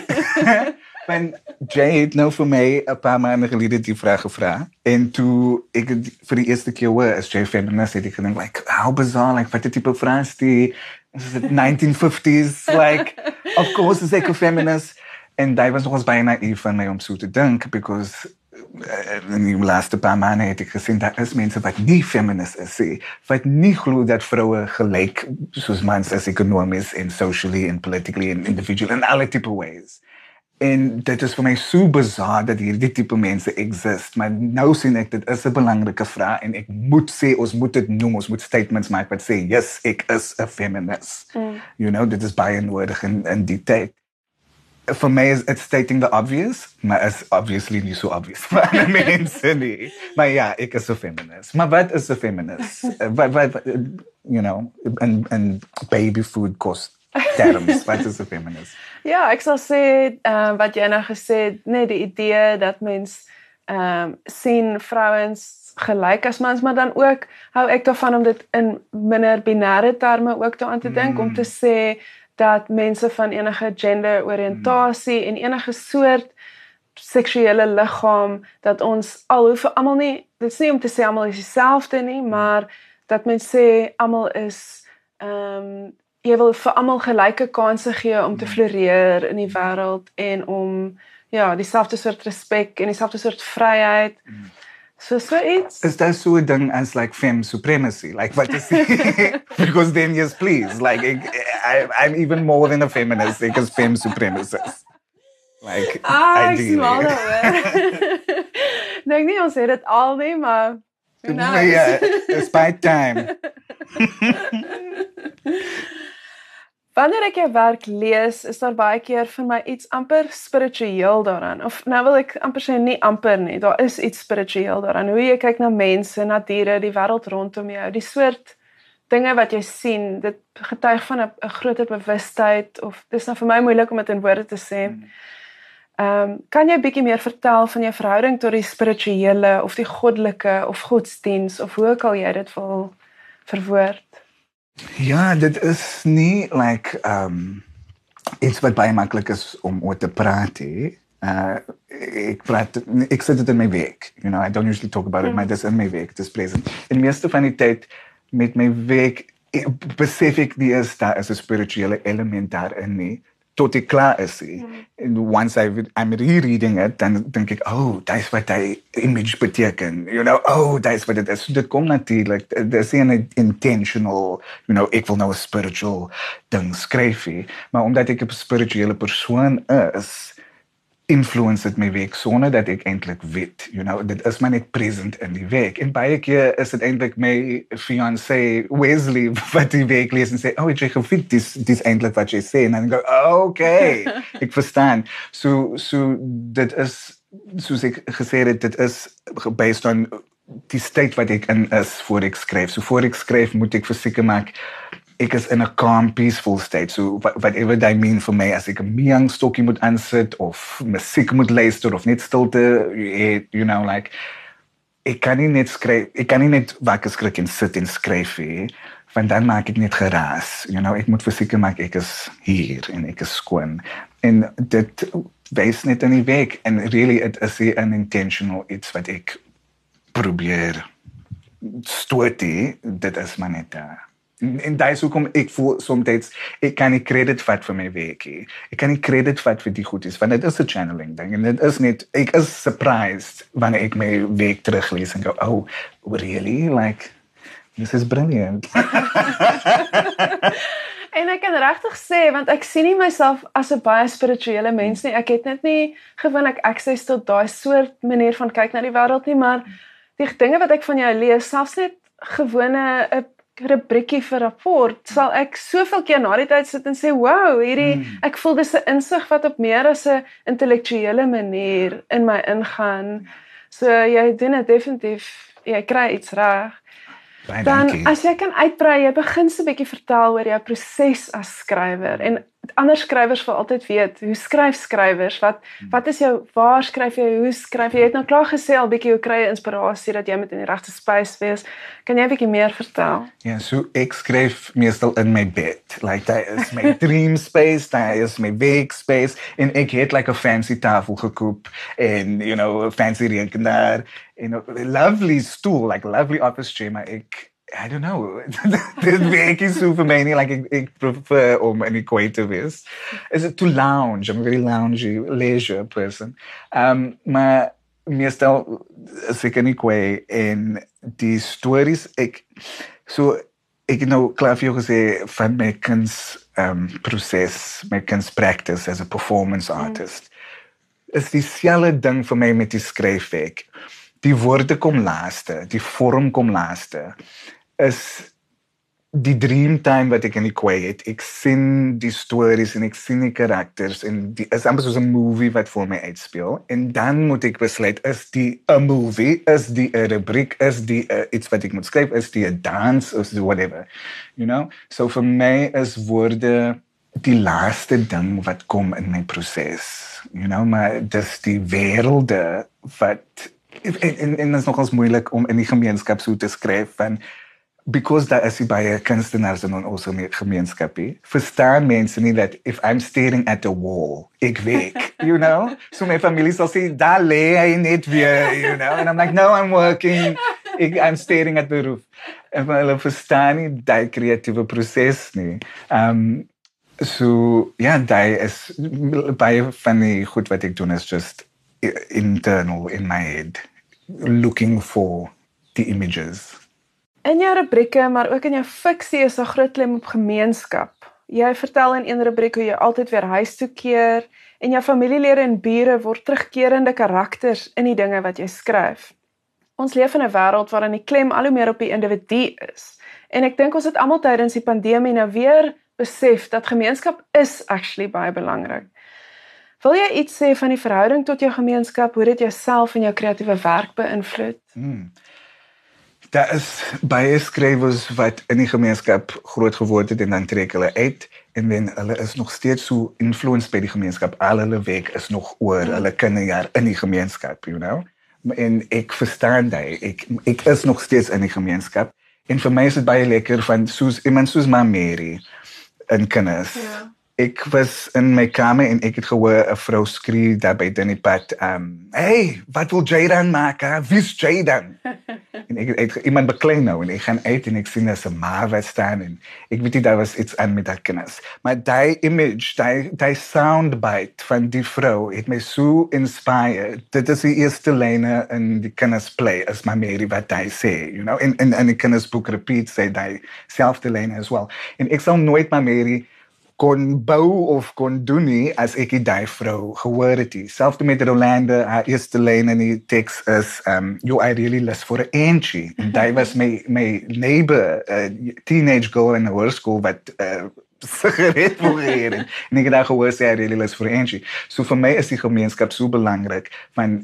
Ben Jay het nou vir my 'n paar maande gelede die vraag gevra en toe ek vir die eerste keer hoor as Jay feminist het ek gedink like how bizarre like what the type of France die? Is it 1950s like of course is ek 'n feminist. En daai was nog ons baie naïef van my om so te dink because uh, in die laaste paar maande het ek gesien dat is mense wat nie feminist is sê wat nie glo dat vroue gelyk soos mans is ekonomies en socially and politically and individually in alle tipe ways En dit is vir my so bizar dat hierdie tipe mense exist, maar nou sien ek dit is 'n belangrike vraag en ek moet sê ons moet dit noem, ons moet statements maak wat sê yes, ek is 'n feminist. Mm. You know, dit is baie nodig in in die tyd. For me is it's stating the obvious, maar is obviously nie so obvious vir mense nie. Maar ja, ek is 'n feminist. Maar wat is 'n feminist? wat wat you know, en en baby food cost terms, wat is 'n feminist? Ja, ek sal sê ehm uh, wat jy nou gesê het, net die idee dat mens ehm um, sien vrouens gelyk as mans, maar dan ook hou ek daarvan om dit in minder binêre terme ook te aan te dink mm. om te sê dat mense van enige gender oriëntasie mm. en enige soort seksuele liggaam dat ons al hoef almal nie dit sê om te sê almal is dieselfde nie, mm. maar dat mense sê almal is ehm um, jy wil vir almal gelyke kansse gee om te mm. floreer in die wêreld en om ja, dieselfde soort respek en dieselfde soort vryheid. Mm. So so iets. Is daar so 'n ding as like femme supremacy? Like what is Because then yes please, like I I'm even more than a feminist because femme supremacist. Like ah, ideally. Dink nie ons het dit al nie, maar Nee, ja, it's by time. Wanneer ek jou werk lees, is daar baie keer vir my iets amper spiritueel daaraan. Of nou wil ek amper sê nie amper nie, daar is iets spiritueel daaraan. Hoe jy kyk na mense, na diere, die wêreld rondom jou, die soort dinge wat jy sien, dit getuig van 'n groter bewustheid of dis nou vir my moeilik om dit in woorde te sê. Hmm. Ehm, um, kan jy bietjie meer vertel van jou verhouding tot die spirituele of die goddelike of godsdiens of hoe ook al jy dit wil verwoord? Ja, dit is nie like um iets wat baie maklik is om oor te praat hè. Uh ek praat ek sê dit in my werk. You know, I don't usually talk about it, mm. maar dis in my werk, dis present. In meeste van die tyd met my werk besef ek nie is daar is 'n spirituele element daarin nie tot ek klaar is. And once I I'm rereading it, dan dink ek, oh, that's what I image beteken. You know, oh, that's what it is. Dit kom natuurlik. Dis 'n intentional, you know, ek wil nou 'n spiritual ding skryf, maar omdat ek 'n spirituele persoon is, influence dit my week sonder dat ek eintlik weet, you know, dit is maar net present in die week. En baie keer is dit eintlik my fiancé Wesley wat die week lees en sê, "Oh, jy gevoel dis dis eintlik wat jy sê." En dan go, oh, "Okay, ek verstaan." So so dit is soos ek gesê het, dit is based on die state wat ek in is voor ek skryf. So voor ek skryf moet ek verseker maak ek is in 'n calm peaceful state. So whatever that mean for me as ek 'n meang stokkie moet aansit of musiek moet luister of net stilte you know like ek kan nie net skryf ek kan nie net wakker skrik en sit en skryf nie want dan maak ek net geraas. You know ek moet verseker maak ek is hier en ek is skoon. En dit wys net in die week en really it is 'n intentional iets wat ek probeer stoot dit is maar net daar en daai is hoekom ek voel soms ek kan nie krediet vat vir my werkie. Ek kan nie krediet vat vir die goedes want dit is 'n channeling ding en dit is net ek is surprised wanneer ek my werk teruglees en go oh really like this is brilliant. en ek kan regtig sê want ek sien nie myself as 'n baie spirituele mens nie. Ek het net nie gewoonlik access tot daai soort manier van kyk na die wêreld nie, maar die dinge wat ek van jou lees, selfs net gewone 'n rubriekie vir rapport, sal ek soveel keer na die tyd sit en sê, "Wow, hierdie mm. ek voel dis 'n insig wat op meer as 'n intellektuele manier in my ingaan." So jy doen dit definitief, jy kry iets reg. Dan as jy kan uitbrei, jy begin so 'n bietjie vertel oor jou proses as skrywer en ander skrywers wil altyd weet hoe skryf skrywers? Wat hmm. wat is jou waar skryf jy? Hoe skryf jy, jy het nou klaar gesê al bietjie hoe kry jy inspirasie dat jy met in die regte space wees. Kan jy 'n bietjie meer vertel? Ja so ek skryf meestal in my bed. Like that is my dream space that is my big space en ek het like a fancy tafel gekoop en you know a fancy rekenaar en 'n lovely stool like lovely office chair maar ek I don't know. Dit werk nie so vir my nie. Like ek, ek prefer om in die koi te wees. Is it to lounge? I'm a very loungy, leisure person. Um maar meestal as ek in die koi en die stories ek so ek nou klaar vir jou gesê van my kuns um proses, my kuns practice as a performance mm. artist. Mm. Is dieselfde ding vir my met die skryfwerk. Die woorde kom laaste, die vorm kom laaste is die dream time wat ek in die kwai het. Ek sien die stories en ek sien die karakters en die is amper soos 'n movie wat vir my uitspeel en dan moet ek besluit is die 'n movie is die 'n rubriek is die a, iets wat ek moet skryf is die 'n dans of whatever. You know? So vir my is woorde die laaste ding wat kom in my proses. You know, maar dis die wêrelde wat en en, en dit is nogals moeilik om in die gemeenskap so te skryf van because daar is baie kunstenaars in ons gemeenskap hier. Verstaan mense nie dat if I'm staring at a wall, ek weet, you know? So my familie sal sê, "Daar lê hy net weer," you know? And I'm like, "No, I'm working. Ek, I'm staring at the roof." En hulle verstaan nie daai kreatiewe proses nie. Um so ja, daai is baie van die goed wat ek doen is just internal in my head looking for the images. In jou rubrieke, maar ook in jou fiksie is daar groot klem op gemeenskap. Jy vertel in een rubriek hoe jy altyd weer huis toe keer en jou familielede en bure word terugkerende karakters in die dinge wat jy skryf. Ons leef in 'n wêreld waarin die klem al hoe meer op die individu is. En ek dink ons het almal tydens die pandemie nou weer besef dat gemeenskap is actually baie belangrik. Wil jy iets sê van die verhouding tot jou gemeenskap, hoe dit jouself en jou kreatiewe werk beïnvloed? Hmm. Daar is baie skrywers wat in die gemeenskap groot geword het en dan trek hulle uit en dan hulle is nog steeds so influenced by die gemeenskap. Al hulle werk is nog oor mm. hulle kinderjaar in die gemeenskap, you know. En ek verstaan dit. Ek ek is nog steeds in die gemeenskap. En vir my is dit baie lekker van soos iemand soos my Mary in kinders. Ja. Ek was in my kamer en ek het gehoor 'n vrou skree daar by die pad. Um, "Hey, wat wil Jaydan maak? Wie's Jaydan?" en ek het iemand beklei nou en ek gaan uit en ek sien daar's 'n ma wat staan en ek weet nie daar was iets aan met daai kinders. Maar daai image, daai daai soundbite van die vrou het my so inspired. Dit is die eerste lyne in die kinders play as my Mary wat hy sê, you know, in in in die kinders boek repeat sê daai selfde lyne as well. En ek sal nooit my Mary kon bou of kon doen nie as ek die daai vrou gehoor het. Selfs met Rolanda, haar eerste lyn in die teks is um you I really lust for an Angie. En daai was my my neighbor, uh, teenage girl in our school wat uh, sigaret probeer. en ek het daar gehoor sy I really lust for Angie. So vir my is die gemeenskap so belangrik van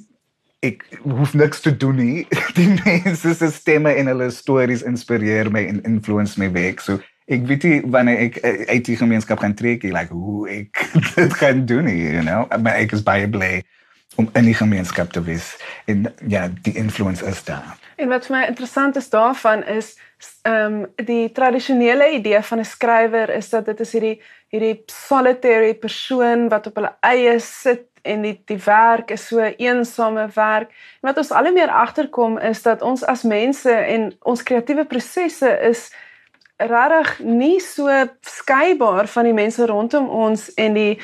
ek hoef niks te doen nie. Die mense se stemme en hulle stories inspireer my en influence my werk. So ek weet nie wanneer ek eh, uit die gemeenskap gaan trek, like hoe ek dit gaan doen nie, you know. Maar ek is baie bly om in die gemeenskap te wees en ja, die influence is daar. En wat vir my interessant is daarvan is ehm um, die tradisionele idee van 'n skrywer is dat dit is hierdie hierdie solitary persoon wat op hulle eie sit en die die werk is so eensame werk. En wat ons al meer agterkom is dat ons as mense en ons kreatiewe prosesse is regtig nie so skeibaar van die mense rondom ons en die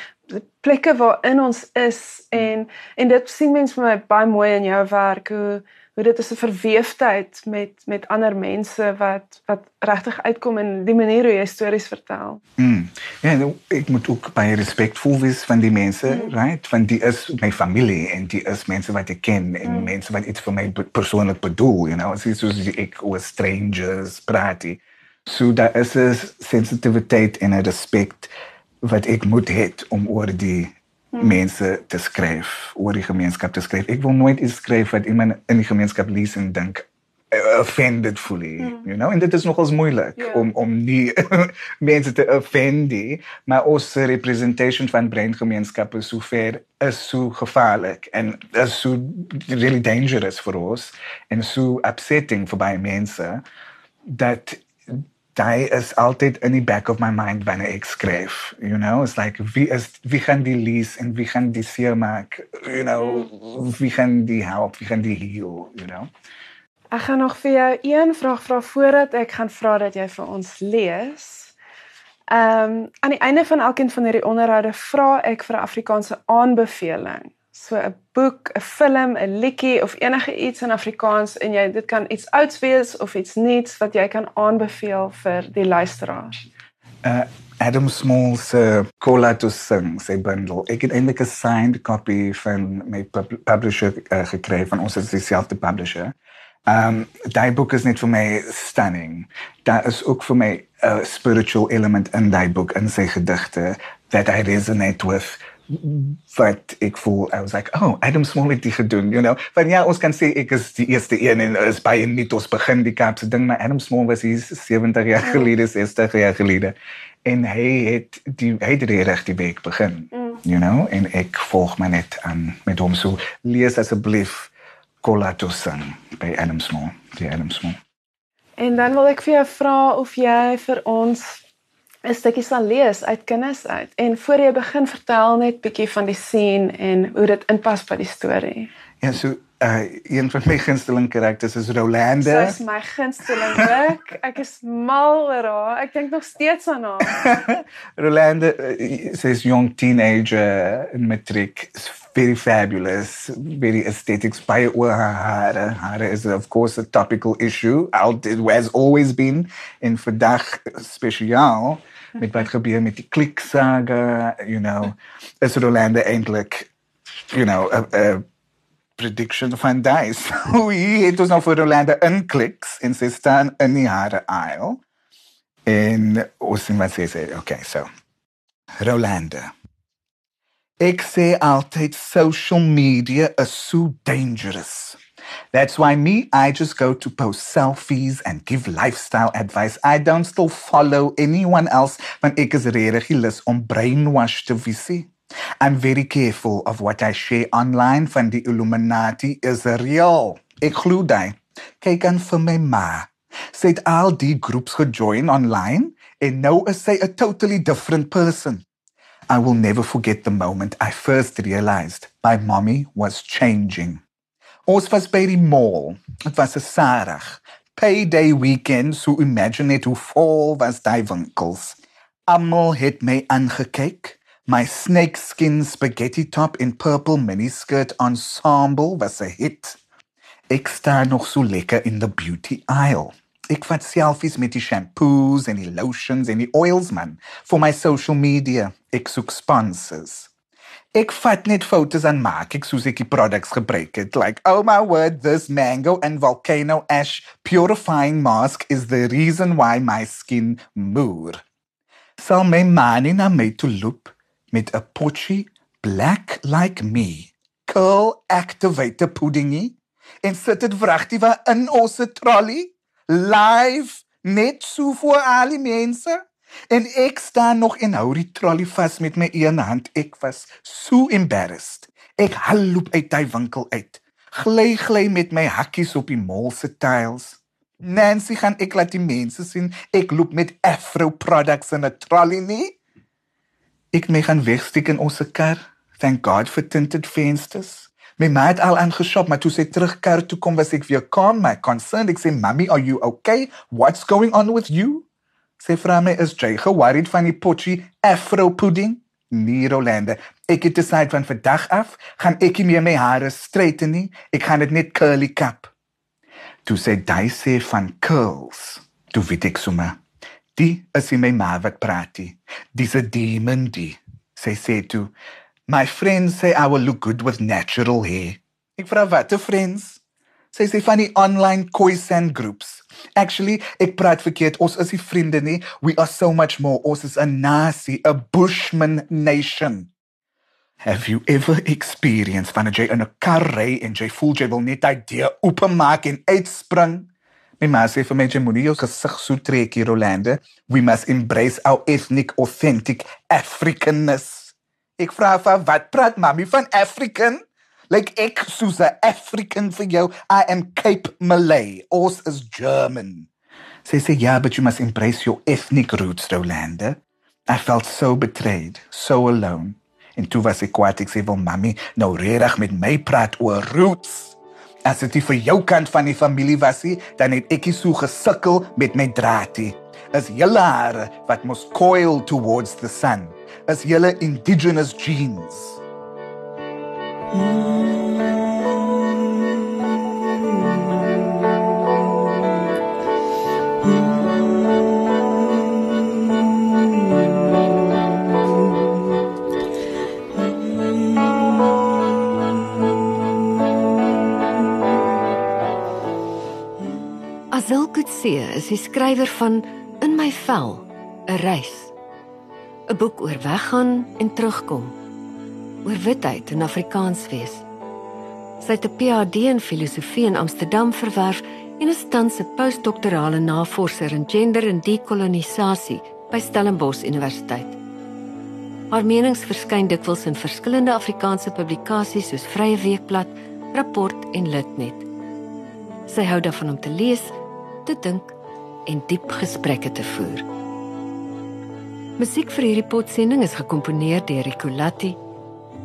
plekke waarin ons is en en dit sien mense vir my baie mooi in jou werk hoe hoe dit is 'n verweefdheid met met ander mense wat wat regtig uitkom in die manier hoe jy stories vertel. Mm. Ja, nou, ek moet ook baie respekvol wees van die mense, mm. right? Van die is my familie en die is mense wat ek ken en mm. mense wat iets vir my persoonlik bedoel, you know, soos ek oor strangers praat. So daar is 'n sensitiwiteit en 'n respek wat ek moet hê om oor die hmm. mense te skryf, oor die gemeenskap te skryf. Ek wil nooit iets skryf wat iemand in die gemeenskap lees en dink offended fully, hmm. you know? En dit is nogals moeilik yeah. om om nie mense te offend, maar ons representation van breingemeenskappe so ver is so gevaarlik en is so really dangerous for us and so upsetting vir baie mense dat daai is altyd in die back of my mind wanneer ek skryf you know? It's like wie is wie gaan die lees en wie gaan die seer maak you know? Wie gaan die help wie gaan die heal you know? Ek gaan nog vir jou een vraag vra voordat ek gaan vra dat jy vir ons lees. Ehm um, aan die einde van elkeen van hierdie onderhoude vra ek vir 'n Afrikaanse aanbeveling so 'n boek, 'n film, 'n liedjie of enige iets in Afrikaans en jy dit kan iets ouds wees of iets nuuts wat jy kan aanbeveel vir die luisteraars. Uh Adam Small se Cola to Sing se bundle. Ek het eintlik 'n signed copy van my pub publisher uh, gekry van ons is dieselfde publisher. Um daai boek is net vir my stunning. Daar is ook vir my 'n spiritual element in daai boek in sy gedigte that I resonate with wat ek voel I was like oh Adam Small het dit gedoen you know? Want ja ons kan sê ek is die eerste een en is baie net ons begin die Kaapse ding maar Adam Small was hier 70 jaar ja. gelede 60 jaar gelede. En hy het die hy het die regte weg begin mm. you know? En ek volg my net aan met hom. So lees asseblief Colatusang by Adam Small die Adam Small. En dan wil ek vir jou vra of jy vir ons 'n stukkie sal lees uit kinders uit en voor jy begin vertel net bietjie van die scene en hoe dit inpas by die storie. Ja, so uh een van my gunsteling karakters is Rolanda. Sy is my gunsteling ook. Ek is mal oor haar. Ek dink nog steeds aan haar. Rolanda uh, sy is jong teenager in matriek. Very fabulous, very haar hare. Hare is of course a topical issue. Out it has always been in vandag spesiaal met wat gebeur met die klik saga, you know. Is Rolanda eintlik you know, a, a prediction van dice. Hoe het ons nou vir Rolanda in kliks en sy staan in die harde aisle. En ons sien wat sê. Okay, so. Rolanda. Ek sê altyd social media is so dangerous. That's why me, I just go to post selfies and give lifestyle advice. I don't still follow anyone else when ek is regtig lus om brainwash te visie. I'm very careful of what I share online van die Illuminati is real. Ek glo dit. Kyk aan vir my ma. Sy het al die groeps gejoin online en nou is a totally different person. I will never forget the moment I first realized my mommy was changing. Ons was by die mall. Dit was 'n Saterdag. Payday weekend, so imagine it hoe vol was daai winkels. Almal het my aangekyk. My snakeskin spaghetti top in purple miniskirt ensemble was 'n hit. Ek staan nog so lekker in the beauty aisle. Ek vat selfies met die shampoos en die lotions en die oils man vir my social media. Ek soek sponsors. Ek vat net foto's en maak ek soos ek die products gebruik het. Like, oh my word, this mango and volcano ash purifying mask is the reason why my skin moer. Sal my man in 'n my to loop met 'n potjie black like me. Curl activator puddingie en sit dit vragtiewe in ons trolley live net so vir al die mense. En ek staan nog en hou die trolley vas met my een hand. Ek was so embarrassed. Ek haloop uit daai winkel uit. Gly gly met my hakkies op die mall se tiles. Nancy gaan ek laat die mense sien ek loop met Afro products in 'n trolley nie. Ek my gaan wegsteek in ons kar. Thank God for tinted vensters. My ma het al aangeshop, maar toe sy terugkeer toe kom was ek weer calm, my concerned. Ek sê, "Mommy, are you okay? What's going on with you?" Sy vra my, "Is jy worried van die potjie Afro pudding?" Rolande. Ek het decide van vandag af gaan ek nie meer my hare straighten nie. Ek gaan dit net curly cap. Toe sê jy sê van curls. Toe weet ek sommer. Die is in my ma wat praat. die. Dis 'n demon die. Sy sê toe, "My friends say I will look good with natural hair." Ek vra wat, 'n friends? Sy sê van die online Khoisan groups. Actually, ek praat verkeerd. Ons is nie vriende nie. We are so much more. Ons is 'n nasie, 'n bushman nation. Have you ever experienced wanneer jy in 'n kar ry en jy voel jy wil net deur oopmaak en uitspring? My ma sê vir my jy moet jou gesig so trek hier Rolande. We must embrace our ethnic authentic Africanness. Ek vra vir wat praat mami van African? Like ek soos 'n African vir jou. I am Cape Malay. Ons is German. Sy sê ja, but you must embrace your ethnic roots, Rolande. I felt so betrayed, so alone. En toe was ek kwaad ek sê wil mami nou regtig met my praat oor roots. As dit vir jou kant van die familie was nie, dan het ek so gesukkel met my draadie. Is julle hare wat mos coil towards the sun. Is julle indigenous genes. Azil Kutse is die skrywer van In my vel, 'n reis. 'n Boek oor weggaan en terugkom. Oor witheid en Afrikaans wees. Sy het 'n PhD in filosofie in Amsterdam verwerf en is tans 'n postdoktorale navorser in gender en dekolonisasie by Stellenbosch Universiteit. Haar menings verskyn dikwels in verskillende Afrikaanse publikasies soos Vrye Weekblad, Rapport en Litnet. Sy hou daarvan om te lees, te dink en diep gesprekke te voer. Musiek vir hierdie potsending is gekomponeer deur Ricolatti.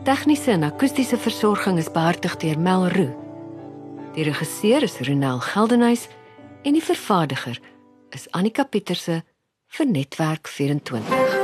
Tegniese en akoestiese versorging is behartig deur Mel Roo. Die regisseur is Ronel Geldenhuys en die vervaardiger is Annika Pieterse vir Netwerk 24.